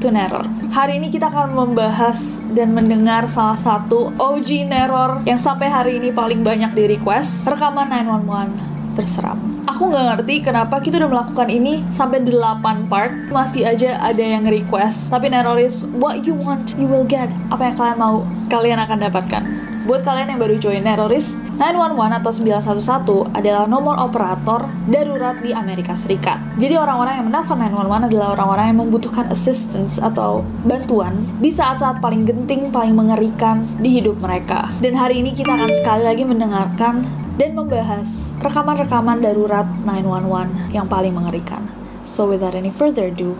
to Neror. Hari ini kita akan membahas dan mendengar salah satu OG Neror yang sampai hari ini paling banyak di request, rekaman 911 terseram. Aku nggak ngerti kenapa kita udah melakukan ini sampai 8 part, masih aja ada yang request. Tapi Neror is what you want, you will get. Apa yang kalian mau, kalian akan dapatkan. Buat kalian yang baru join Neroris, 911 atau 911 adalah nomor operator darurat di Amerika Serikat. Jadi orang-orang yang menelpon 911 adalah orang-orang yang membutuhkan assistance atau bantuan di saat-saat paling genting, paling mengerikan di hidup mereka. Dan hari ini kita akan sekali lagi mendengarkan dan membahas rekaman-rekaman darurat 911 yang paling mengerikan. So without any further ado,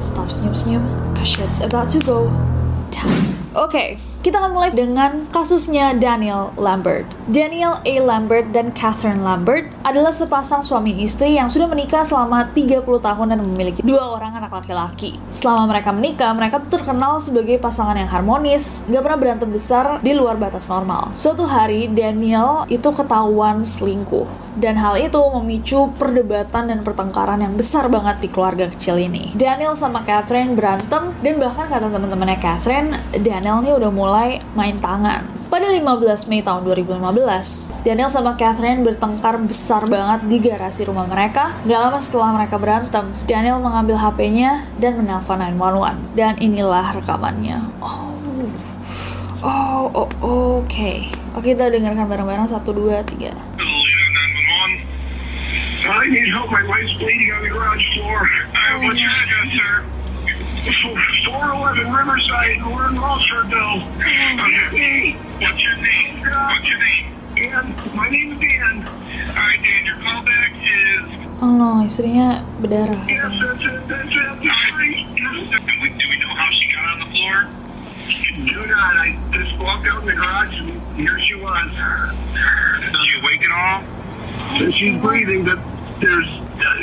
stop senyum-senyum, cause shit's about to go down. Oke, kita akan mulai dengan kasusnya Daniel Lambert. Daniel A. Lambert dan Catherine Lambert adalah sepasang suami istri yang sudah menikah selama 30 tahun dan memiliki dua orang anak laki-laki. Selama mereka menikah, mereka terkenal sebagai pasangan yang harmonis, gak pernah berantem besar di luar batas normal. Suatu hari, Daniel itu ketahuan selingkuh. Dan hal itu memicu perdebatan dan pertengkaran yang besar banget di keluarga kecil ini. Daniel sama Catherine berantem, dan bahkan kata teman-temannya Catherine, Daniel nih udah mulai main tangan. Pada 15 Mei tahun 2015, Daniel sama Catherine bertengkar besar banget di garasi rumah mereka. Gak lama setelah mereka berantem, Daniel mengambil HP-nya dan menelpon 911. Dan inilah rekamannya. Oh, oh, oh oke. Oke, kita dengarkan bareng-bareng. Satu, dua, tiga. Toledo 911. I need help. My wife's bleeding on the garage floor. Uh, what's your address, sir? 411 Riverside. and We're in Rossfordville. Okay. Mm-hmm. What's your name? What's your name? Dan. My name is Dan. All right, Dan. Your callback is. Oh no, istrinya berdarah. Yes, that's it. That's it. All right. Do we, do we know how she got on the floor? Do not. I just walked out in the garage and here she was. Is she awake at all? She's breathing, but there's uh,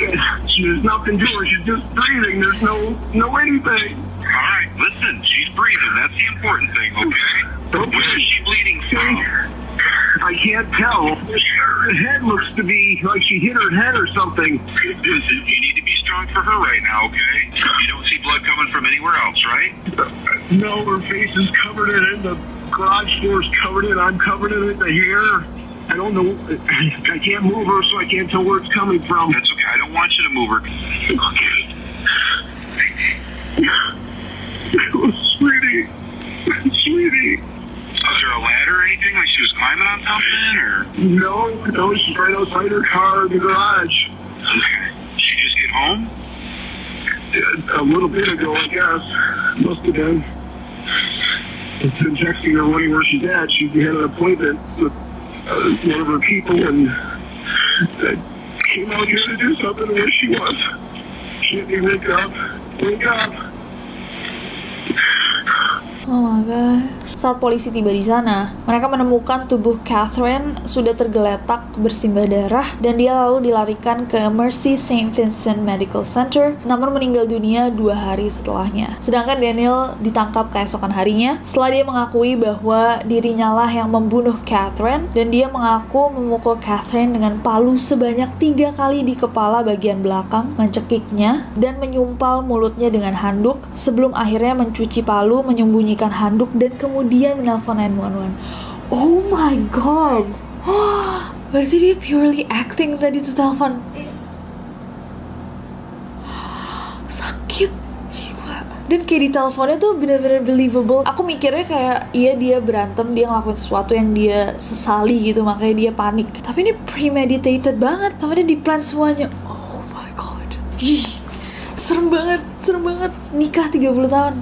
there's nothing to her. She's just breathing. There's no no anything. All right, listen. She's breathing. That's the important thing, okay? Where is she bleeding from? I can't tell. Her head looks to be like she hit her head or something. Listen, you need to be strong for her right now, okay? You don't see blood coming from anywhere else, right? No, her face is covered in it. The garage door's covered in it. I'm covered in it. The hair. I don't know. I can't move her, so I can't tell where it's coming from. That's okay. I don't want you to move her. Okay. Sweetie. Sweetie. Was there a ladder or anything? Like she was climbing on something, or? No, no. She's right outside her car in the garage. Okay. Did she just get home? A little bit ago, I guess. Must have been. I've been texting her wondering where she's at. She had an appointment with uh, one of her people and uh, came out here to do something where she was. She didn't wake up. Wake up. Oh my god. Saat polisi tiba di sana, mereka menemukan tubuh Catherine sudah tergeletak bersimbah darah dan dia lalu dilarikan ke Mercy St. Vincent Medical Center namun meninggal dunia dua hari setelahnya. Sedangkan Daniel ditangkap keesokan harinya setelah dia mengakui bahwa dirinya lah yang membunuh Catherine dan dia mengaku memukul Catherine dengan palu sebanyak tiga kali di kepala bagian belakang, mencekiknya, dan menyumpal mulutnya dengan handuk sebelum akhirnya mencuci palu, menyembunyikan handuk, dan kemudian menelpon 911. Oh my god! Berarti dia purely acting tadi tuh telepon. Sakit jiwa. Dan kayak di teleponnya tuh bener-bener believable. Aku mikirnya kayak iya dia berantem, dia ngelakuin sesuatu yang dia sesali gitu, makanya dia panik. Tapi ini premeditated banget. Tapi dia di plan semuanya. Oh my god. Serem banget, serem banget. Nikah 30 tahun.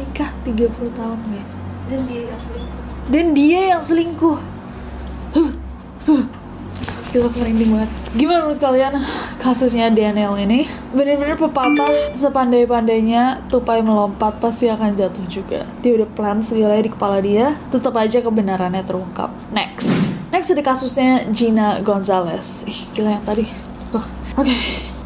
Nikah 30 tahun, guys. Dan dia yang selingkuh. Dan dia yang selingkuh. Huh, huh. Gila merinding banget. Gimana menurut kalian kasusnya Daniel ini? Bener-bener pepatah sepandai-pandainya tupai melompat pasti akan jatuh juga. Dia udah plan segalanya di kepala dia, tetap aja kebenarannya terungkap. Next. Next ada kasusnya Gina Gonzalez. Ih, gila yang tadi. Oke.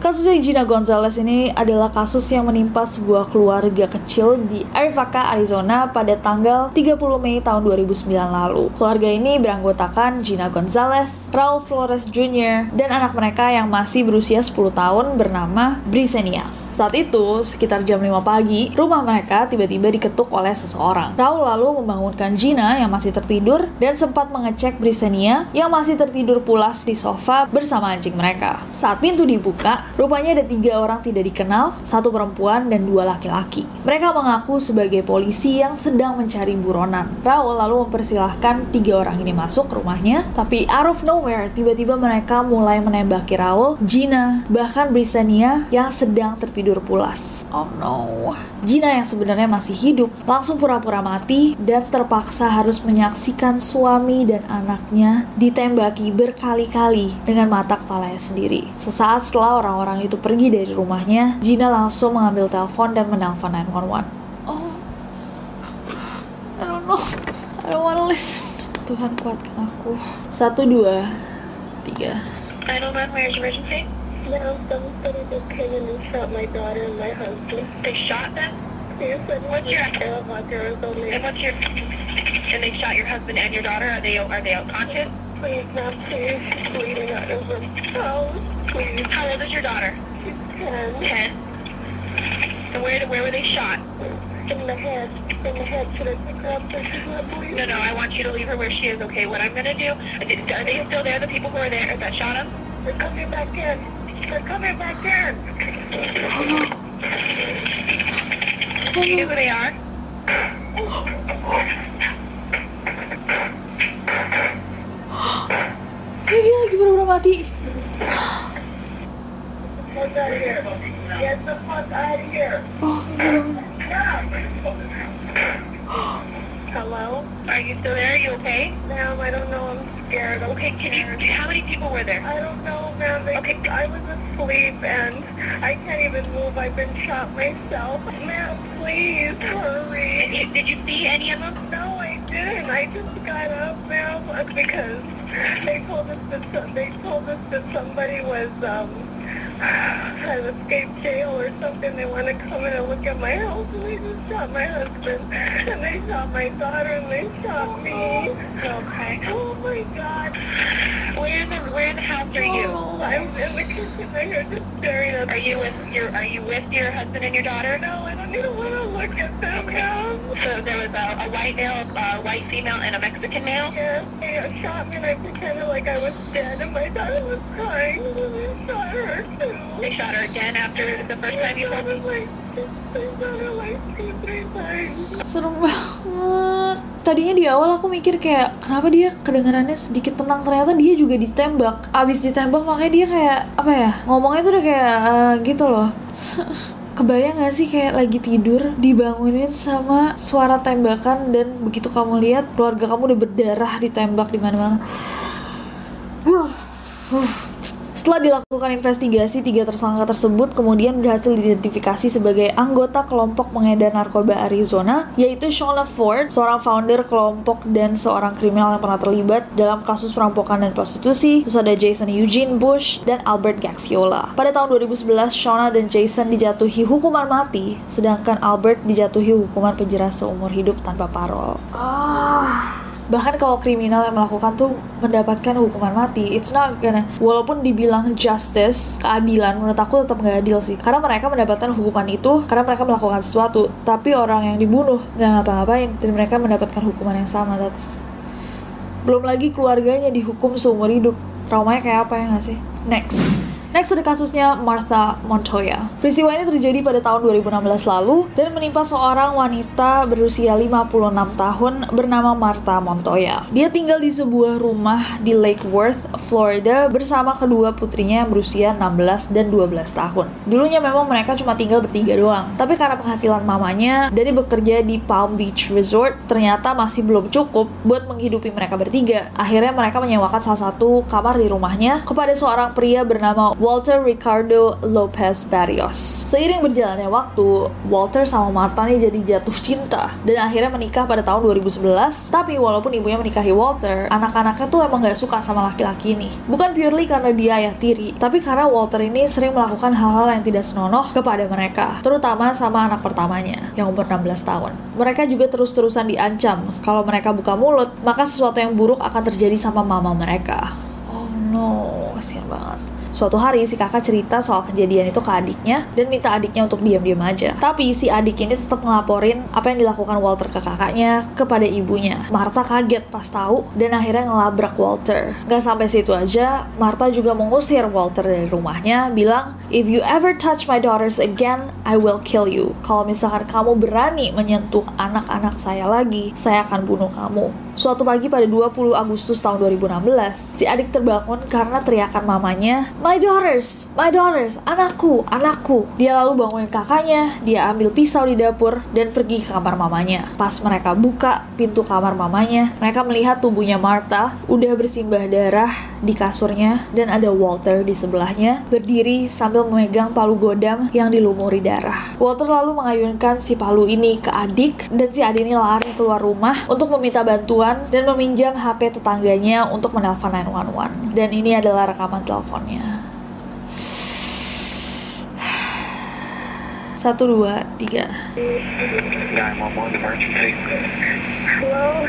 Kasusnya Gina Gonzalez ini adalah kasus yang menimpa sebuah keluarga kecil di Arivaca, Arizona pada tanggal 30 Mei tahun 2009 lalu. Keluarga ini beranggotakan Gina Gonzalez, Raul Flores Jr., dan anak mereka yang masih berusia 10 tahun bernama Brisenia. Saat itu, sekitar jam 5 pagi, rumah mereka tiba-tiba diketuk oleh seseorang. Raul lalu membangunkan Gina yang masih tertidur dan sempat mengecek Brisenia yang masih tertidur pulas di sofa bersama anjing mereka. Saat pintu dibuka, rupanya ada tiga orang tidak dikenal, satu perempuan dan dua laki-laki. Mereka mengaku sebagai polisi yang sedang mencari buronan. Raul lalu mempersilahkan tiga orang ini masuk ke rumahnya, tapi out of nowhere, tiba-tiba mereka mulai menembaki Raul, Gina, bahkan Brisenia yang sedang tertidur pulas. Oh no. Gina yang sebenarnya masih hidup langsung pura-pura mati dan terpaksa harus menyaksikan suami dan anaknya ditembaki berkali-kali dengan mata kepalanya sendiri. Sesaat setelah orang-orang itu pergi dari rumahnya, Gina langsung mengambil telepon dan menelpon 911. Oh, I don't know. I don't wanna listen. Tuhan kuatkan aku. Satu, dua, tiga. 911, where's emergency? No, somebody just came in and shot my daughter and my husband. They shot them? Yes, and what's your. And what's your... And they shot your husband and your daughter? Are they are they unconscious? Please, ma'am, please. She's bleeding out of her mouth. Please. How old is your daughter? 10. 10? And where, where were they shot? In the head. In the head. Should I pick her up so she's not bleeding? No, no, I want you to leave her where she is, okay? What I'm gonna do... Are they still there, the people who are there that shot him? They're coming back in. They're coming back in. Do you know who they are? Ini dia lagi pura-pura mati. Get out of here. Get the fuck out of here. Hello? Are you still there? Are you okay? Ma'am, I don't know. I'm scared. Okay, can you, how many people were there? I don't know, ma'am. Okay. I was asleep and I can't even move. I've been shot myself. Ma'am, please hurry. Did you, did you see any of them? No, I didn't. I just got up, ma'am, because they told us that they told us that somebody was um had escaped jail or something. They want to come in and look at my house, and they just shot my husband, and they shot my daughter, and they shot me. Okay. Oh my God. Where in the where in the house are you? Oh. I'm in the kitchen. I heard just staring at. Are you with your Are you with your husband and your daughter? No, I don't even want to look at them now. So there was a, a white male, a white female, and a Mexican male. Yes, they shot me, and I pretended like I was dead, and my daughter was crying, They shot her again after the first time you three times. serem banget. Tadinya di awal aku mikir kayak kenapa dia kedengarannya sedikit tenang ternyata dia juga ditembak. Abis ditembak makanya dia kayak apa ya ngomongnya tuh udah kayak eh, gitu loh. Kebayang gak sih kayak lagi tidur dibangunin sama suara tembakan dan begitu kamu lihat keluarga kamu udah berdarah ditembak di mana-mana. Setelah dilakukan investigasi, tiga tersangka tersebut kemudian berhasil diidentifikasi sebagai anggota kelompok pengedar narkoba Arizona, yaitu Shauna Ford, seorang founder kelompok dan seorang kriminal yang pernah terlibat dalam kasus perampokan dan prostitusi. Terus ada Jason Eugene Bush dan Albert Gaxiola. Pada tahun 2011, Shauna dan Jason dijatuhi hukuman mati, sedangkan Albert dijatuhi hukuman penjara seumur hidup tanpa parol. Ah bahkan kalau kriminal yang melakukan tuh mendapatkan hukuman mati. It's not gonna walaupun dibilang justice keadilan menurut aku tetap nggak adil sih. Karena mereka mendapatkan hukuman itu karena mereka melakukan sesuatu. Tapi orang yang dibunuh nggak ngapa-ngapain. Dan mereka mendapatkan hukuman yang sama that's belum lagi keluarganya dihukum seumur hidup. Traumanya kayak apa ya nggak sih? Next Next ada kasusnya Martha Montoya. Peristiwa ini terjadi pada tahun 2016 lalu dan menimpa seorang wanita berusia 56 tahun bernama Martha Montoya. Dia tinggal di sebuah rumah di Lake Worth, Florida bersama kedua putrinya yang berusia 16 dan 12 tahun. Dulunya memang mereka cuma tinggal bertiga doang, tapi karena penghasilan mamanya dari bekerja di Palm Beach Resort ternyata masih belum cukup buat menghidupi mereka bertiga. Akhirnya mereka menyewakan salah satu kamar di rumahnya kepada seorang pria bernama Walter Ricardo Lopez Barrios. Seiring berjalannya waktu, Walter sama Martha nih jadi jatuh cinta dan akhirnya menikah pada tahun 2011. Tapi walaupun ibunya menikahi Walter, anak-anaknya tuh emang gak suka sama laki-laki ini. Bukan purely karena dia ayah tiri, tapi karena Walter ini sering melakukan hal-hal yang tidak senonoh kepada mereka, terutama sama anak pertamanya yang umur 16 tahun. Mereka juga terus-terusan diancam kalau mereka buka mulut, maka sesuatu yang buruk akan terjadi sama mama mereka. Oh no, kasihan banget. Suatu hari si kakak cerita soal kejadian itu ke adiknya dan minta adiknya untuk diam-diam aja. Tapi si adik ini tetap ngelaporin apa yang dilakukan Walter ke kakaknya kepada ibunya. Martha kaget pas tahu dan akhirnya ngelabrak Walter. Gak sampai situ aja, Martha juga mengusir Walter dari rumahnya, bilang, If you ever touch my daughters again, I will kill you. Kalau misalkan kamu berani menyentuh anak-anak saya lagi, saya akan bunuh kamu. Suatu pagi pada 20 Agustus tahun 2016, si adik terbangun karena teriakan mamanya, My daughters, my daughters, anakku, anakku. Dia lalu bangunin kakaknya, dia ambil pisau di dapur, dan pergi ke kamar mamanya. Pas mereka buka pintu kamar mamanya, mereka melihat tubuhnya Martha udah bersimbah darah di kasurnya, dan ada Walter di sebelahnya, berdiri sambil memegang palu godam yang dilumuri darah. Walter lalu mengayunkan si palu ini ke adik, dan si adik ini lari keluar rumah untuk meminta bantuan dan meminjam HP tetangganya untuk menelpon 911. Dan ini adalah rekaman teleponnya. Satu, dua, tiga. 911 emergency. Hello.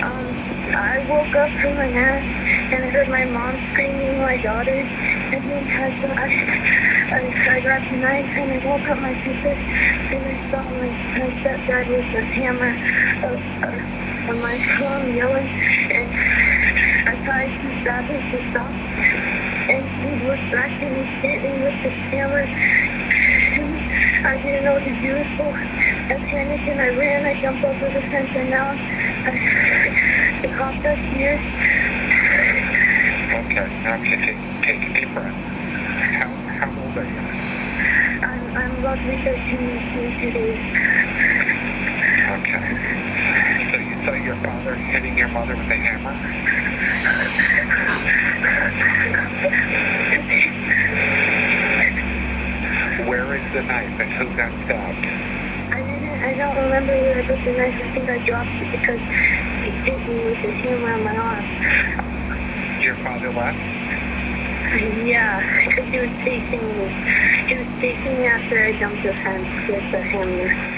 Um, I woke up from a nap and I heard my mom screaming my daughter. And then I, I, I grabbed a knife and I woke up my sister. And I saw my, my stepdad with a hammer uh, uh, on my phone yelling. And I tried to stop him to stop. And he was back and hit with the hammer. I didn't know what to do, so I panicked and I ran. I jumped over the fence and now I, the cops are here. Okay, now can take, take a deep breath. How, how old are you? I'm, I'm about to be 13 in two days. Okay. So you saw your father hitting your mother with a hammer? Where is the knife and who got stabbed? I didn't, I don't remember where I put the knife. I think I dropped it because he hit me with his hammer on my arm. Your father left? Yeah, because he was chasing me. He was chasing me after I jumped the fence with the hammer.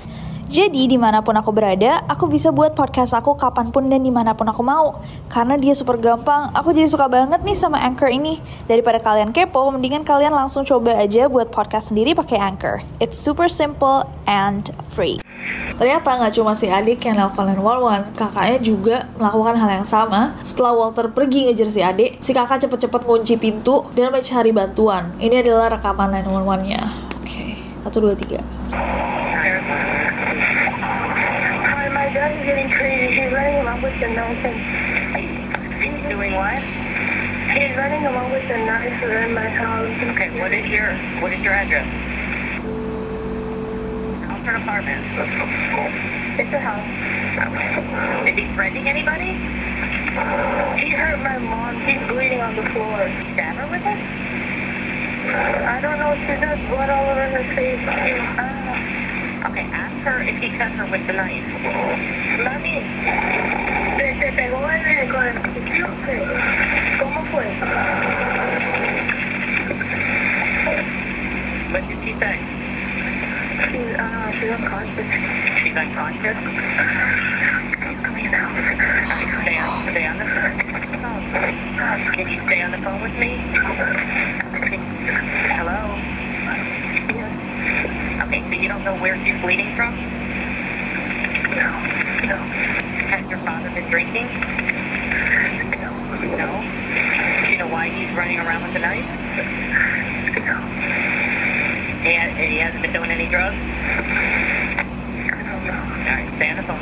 Jadi di mana pun aku berada, aku bisa buat podcast aku kapan pun dan di mana pun aku mau. Karena dia super gampang, aku jadi suka banget nih sama Anchor ini. Daripada kalian kepo, mendingan kalian langsung coba aja buat podcast sendiri pakai Anchor. It's super simple and free. Ternyata nggak cuma si adik yang nelfon dan Warwan, kakaknya juga melakukan hal yang sama. Setelah Walter pergi ngejar si adik, si kakak cepet-cepet kunci pintu dan mencari bantuan. Ini adalah rekaman 911-nya. Oke, okay. 1, 2, 3. Running along with the nonsense. He's doing what? He's running along with the knife around my house. Okay, what is your what is your address? House or apartment? It's a house. Is he threatening anybody? He hurt my mom. She's bleeding on the floor. Stab her with it? I don't know. She got blood all over her face. Uh, okay, ask her if he cut her with the knife. Mami, se te pegó en el con el cuchillo. ¿Cómo fue? What did she say? She's, uh, she's unconscious. She's unconscious? Stay on, stay on the phone. Can you stay on the phone with me? Hello? Okay, so you don't know where she's bleeding from? No, no, Has your father been drinking? no, No? Do you know why he's running around with a knife? no. He, ha- he hasn't been doing any drugs? I don't know. Alright, stay on the phone.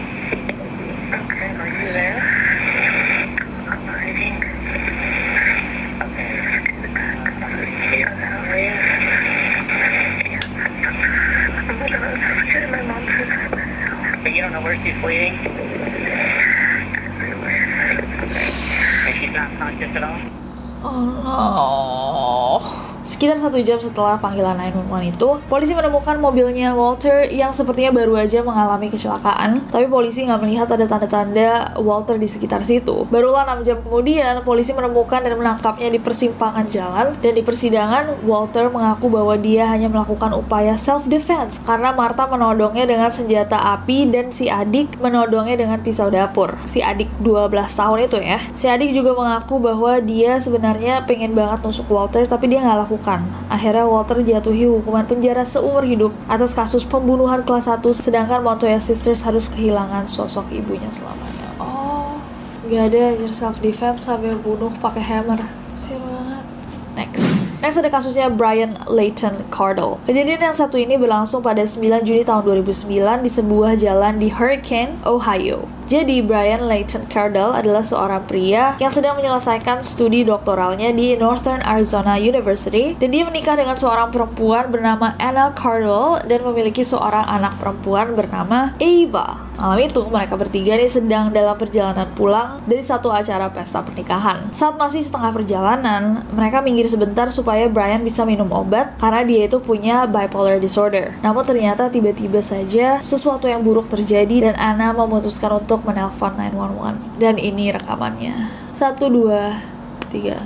No. Satu jam setelah panggilan 911 itu, polisi menemukan mobilnya Walter yang sepertinya baru aja mengalami kecelakaan, tapi polisi nggak melihat ada tanda-tanda Walter di sekitar situ. Barulah 6 jam kemudian, polisi menemukan dan menangkapnya di persimpangan jalan, dan di persidangan, Walter mengaku bahwa dia hanya melakukan upaya self-defense karena Martha menodongnya dengan senjata api dan si adik menodongnya dengan pisau dapur. Si adik 12 tahun itu ya. Si adik juga mengaku bahwa dia sebenarnya pengen banget nusuk Walter tapi dia nggak lakukan. Akhirnya Walter jatuhi hukuman penjara seumur hidup atas kasus pembunuhan kelas 1 sedangkan Montoya Sisters harus kehilangan sosok ibunya selamanya. Oh, nggak ada anjir self defense sampai bunuh pakai hammer. Kasian banget. Next. Next ada kasusnya Brian Layton Cardle. Kejadian yang satu ini berlangsung pada 9 Juni tahun 2009 di sebuah jalan di Hurricane, Ohio. Jadi Brian Layton Cardle adalah seorang pria yang sedang menyelesaikan studi doktoralnya di Northern Arizona University dan dia menikah dengan seorang perempuan bernama Anna Cardle dan memiliki seorang anak perempuan bernama Ava. Malam itu mereka bertiga nih sedang dalam perjalanan pulang dari satu acara pesta pernikahan. Saat masih setengah perjalanan, mereka minggir sebentar supaya Brian bisa minum obat karena dia itu punya bipolar disorder. Namun ternyata tiba-tiba saja sesuatu yang buruk terjadi dan Anna memutuskan untuk menelpon 911. Dan ini rekamannya. Satu, dua, tiga.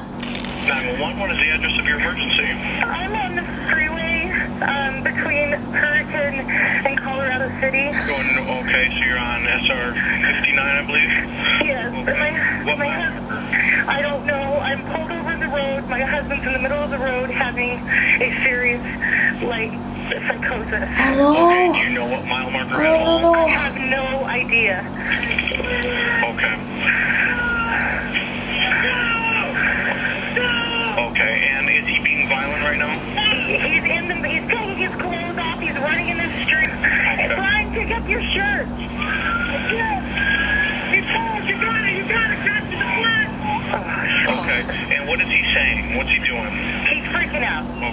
911, what is the address of your emergency? I'm on the freeway um, between Hurricane and Colorado City. Going, okay, so you're on SR 59, I believe? Yes, Okay. my, What my husband, I don't know. I'm pulled over the road. My husband's in the middle of the road having a serious, like, psychosis. Oh Okay, do no! you know what mile marker Oh at no all? I no! have no idea. Okay. Okay,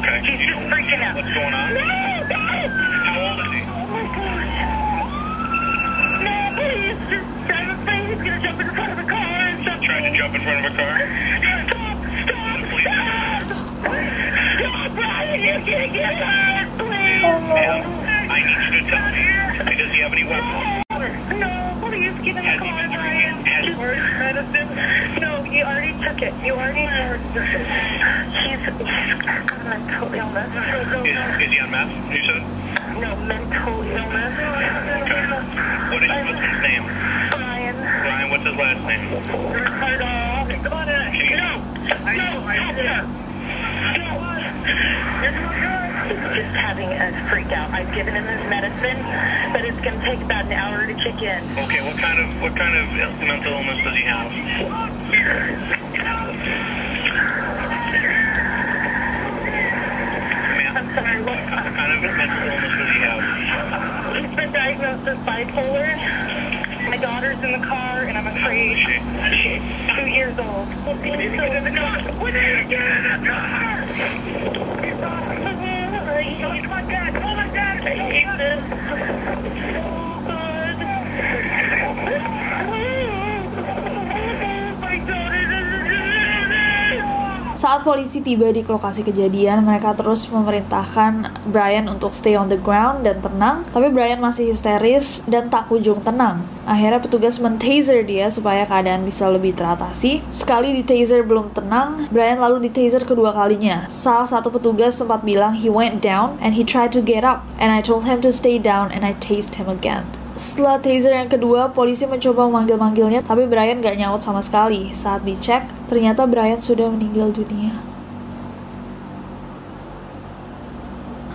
Okay. He's just freaking out. What's going on? No, God. How old is he? Oh my God. No, please. Just, I'm afraid he's gonna jump in front of a car and something. Trying to jump in front of a car? Stop! Stop! Stop! Stop, Brian! You're gonna get hurt, please! And I need you to tell me, does he have any weapons? No, please get in the Has he car, Brian. drinking? Has- Just medicine? No, you already took it. You already He's, he's got mental illness. Is, is he on meth, you said? No, mental illness. Okay. What is, what's his name? Brian. Brian, what's his last name? Ricardo. Come on in. No! No! Hector! He's just having a freak out. I've given him his medicine, but it's going to take about an hour to kick in. Okay, what kind of what kind of mental illness does he have? What kind of mental illness does he have? He's been diagnosed as bipolar. My daughter's in the car, and I'm afraid she's two years old. We need in the car. We need to get in the car. Come on, Dad. Come on, Dad. Saat polisi tiba di lokasi kejadian, mereka terus memerintahkan Brian untuk stay on the ground dan tenang, tapi Brian masih histeris dan tak kunjung tenang. Akhirnya petugas men-taser dia supaya keadaan bisa lebih teratasi. Sekali di taser belum tenang, Brian lalu di taser kedua kalinya. Salah satu petugas sempat bilang he went down and he tried to get up, and I told him to stay down and I tased him again. Setelah taser yang kedua, polisi mencoba memanggil-manggilnya, tapi Brian gak nyaut sama sekali. Saat dicek, ternyata Brian sudah meninggal dunia.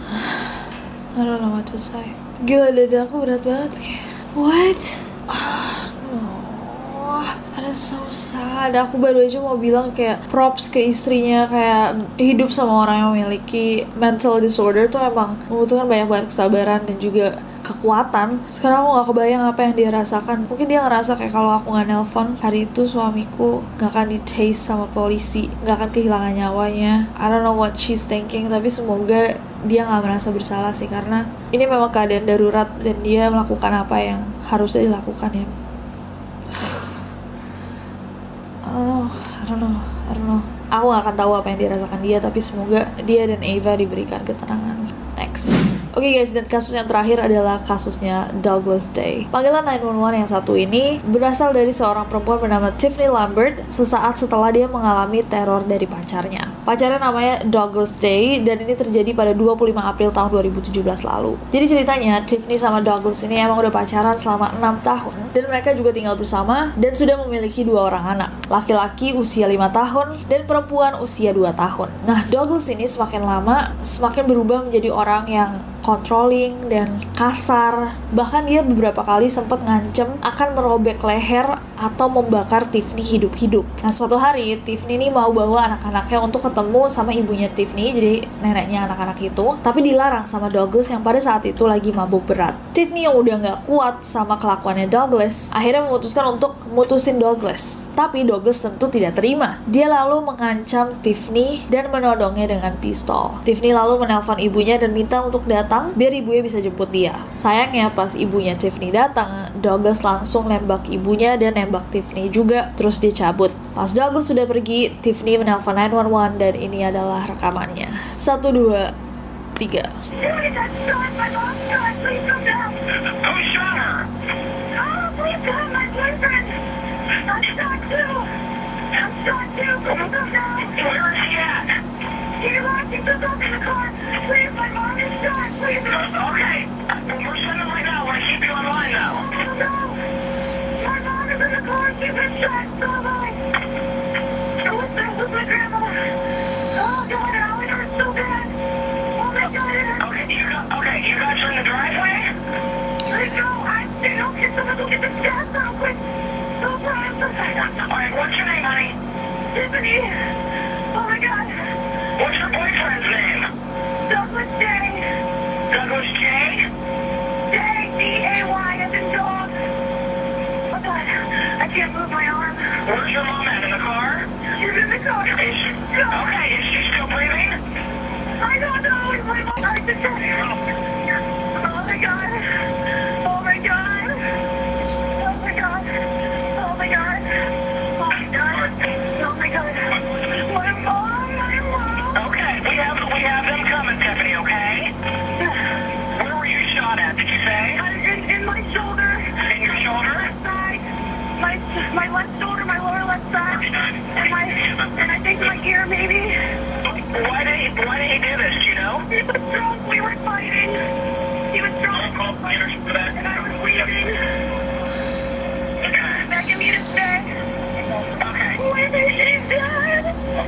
I don't know what to say. Gila, dada aku berat banget kayak, what? Ah, no. Is so sad. Aku baru aja mau bilang kayak props ke istrinya kayak hidup sama orang yang memiliki mental disorder tuh emang membutuhkan banyak banget kesabaran dan juga kekuatan. Sekarang aku gak kebayang apa yang dia rasakan. Mungkin dia ngerasa kayak kalau aku nggak nelpon hari itu suamiku gak akan di tase sama polisi, gak akan kehilangan nyawanya. I don't know what she's thinking, tapi semoga dia nggak merasa bersalah sih karena ini memang keadaan darurat dan dia melakukan apa yang harusnya dilakukan ya. I don't know, I don't know, I don't know. Aku gak akan tahu apa yang dirasakan dia, tapi semoga dia dan Eva diberikan ketenangan. Next. Oke guys, dan kasus yang terakhir adalah kasusnya Douglas Day. Panggilan 911 yang satu ini berasal dari seorang perempuan bernama Tiffany Lambert sesaat setelah dia mengalami teror dari pacarnya. Pacarnya namanya Douglas Day dan ini terjadi pada 25 April tahun 2017 lalu. Jadi ceritanya Tiffany sama Douglas ini emang udah pacaran selama 6 tahun dan mereka juga tinggal bersama dan sudah memiliki dua orang anak. Laki-laki usia 5 tahun dan perempuan usia 2 tahun. Nah, Douglas ini semakin lama semakin berubah menjadi orang yang controlling dan kasar. Bahkan dia beberapa kali sempat ngancem akan merobek leher atau membakar Tiffany hidup-hidup. Nah suatu hari Tiffany ini mau bawa anak-anaknya untuk ketemu sama ibunya Tiffany, jadi neneknya anak-anak itu, tapi dilarang sama Douglas yang pada saat itu lagi mabuk berat. Tiffany yang udah nggak kuat sama kelakuannya Douglas, akhirnya memutuskan untuk mutusin Douglas. Tapi Douglas tentu tidak terima. Dia lalu mengancam Tiffany dan menodongnya dengan pistol. Tiffany lalu menelpon ibunya dan minta untuk datang biar ibunya bisa jemput dia. Sayangnya pas ibunya Tiffany datang, Douglas langsung nembak ibunya dan nembak Tiffany juga, terus dia cabut. Pas Douglas sudah pergi, Tiffany menelpon 911 dan ini adalah rekamannya. Satu, dua, tiga. Keep you online now. No. My mom is in the car. She's been shot so hard. I was there with my grandma. Oh, God, it hurts so bad. Oh, my God, it hurts. Okay, you got okay, you guys are in the driveway? I they don't get to get the quick. So fast. Alright, what's your name, honey? Tiffany. Oh, my God. What's your boyfriend's name? Douglas J. Douglas dog. Oh, God. I can't move my arm. Where's your mom at in the car? She's in the car. Okay, is she still breathing? I don't know. My heart to tell you. Oh, my God. Oh, my God. Oh, my God. Oh, my God. Oh, my God. Oh, my God. My mom. My mom. Okay, we have we have them coming, Tiffany, okay? Where were you shot at, did you say? In, in my shoulder. In your shoulder? side, my my left shoulder, my lower left side, and my and I think my ear maybe.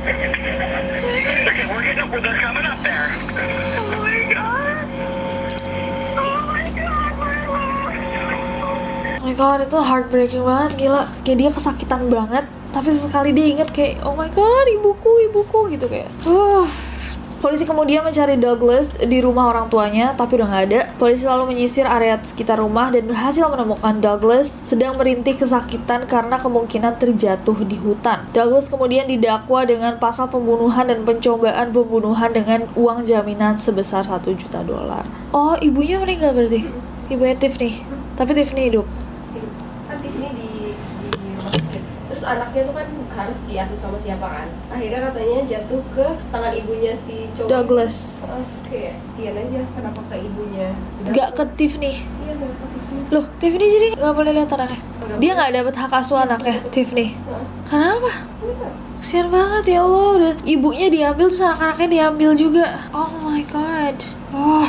Oh my god. Oh my god. Oh my god, itu heartbreaking banget, gila. Kayak dia kesakitan banget, tapi sesekali dia inget kayak, oh my god, ibuku, ibuku gitu kayak. Uh, Polisi kemudian mencari Douglas di rumah orang tuanya, tapi udah nggak ada. Polisi lalu menyisir area sekitar rumah dan berhasil menemukan Douglas sedang merintih kesakitan karena kemungkinan terjatuh di hutan. Douglas kemudian didakwa dengan pasal pembunuhan dan pencobaan pembunuhan dengan uang jaminan sebesar 1 juta dolar. Oh, ibunya meninggal berarti? Ibunya Tiffany. Tapi Tiffany hidup. kan Tiffany di di rumah sakit terus anaknya tuh kan harus diasuh sama siapa kan akhirnya katanya jatuh ke tangan ibunya si cowok Douglas. Ah, kayak sian aja kenapa ke ibunya Gak ke Tiffany. iya nggak ke Tiffany Loh, Tiffany jadi nggak boleh lihat anaknya. Dia nggak dapat hak asuh anaknya, Tiffany. Kenapa? Enggak. Kesian banget ya Allah, udah ibunya diambil terus anak-anaknya diambil juga. Oh my god. Oh.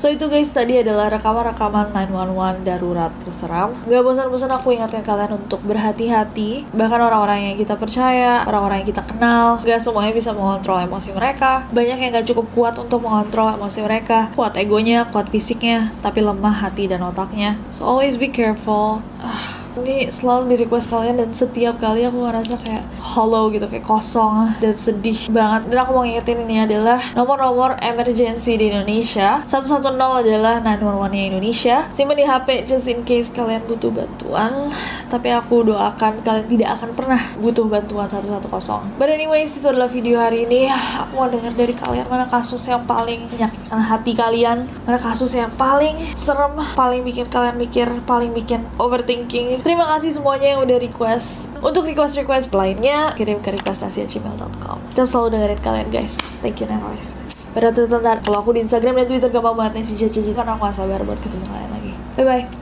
So itu guys tadi adalah rekaman-rekaman 911 darurat terseram. Gak bosan-bosan aku ingatkan kalian untuk berhati-hati. Bahkan orang-orang yang kita percaya, orang-orang yang kita kenal, gak semuanya bisa mengontrol emosi mereka. Banyak yang gak cukup kuat untuk mengontrol emosi mereka. Kuat egonya, kuat fisiknya, tapi lemah hati dan otaknya. So always be careful. Ah, ini selalu di request kalian dan setiap kali aku ngerasa kayak hollow gitu kayak kosong dan sedih banget. Dan aku mau ngingetin ini adalah nomor-nomor emergency di Indonesia. 110 adalah 911 nya Indonesia. Simpan di HP just in case kalian butuh bantuan. Tapi aku doakan kalian tidak akan pernah butuh bantuan 110 but anyways itu adalah video hari ini. Aku mau dengar dari kalian mana kasus yang paling menyakitkan hati kalian mana kasus yang paling serem paling bikin kalian mikir paling bikin overthinking terima kasih semuanya yang udah request. Untuk request-request lainnya kirim ke requestasia.gmail.com kita selalu dengerin kalian guys. Thank you guys pada tentang kalau aku di Instagram dan Twitter gampang banget nih si Cici karena aku gak sabar buat ketemu kalian lagi. Bye bye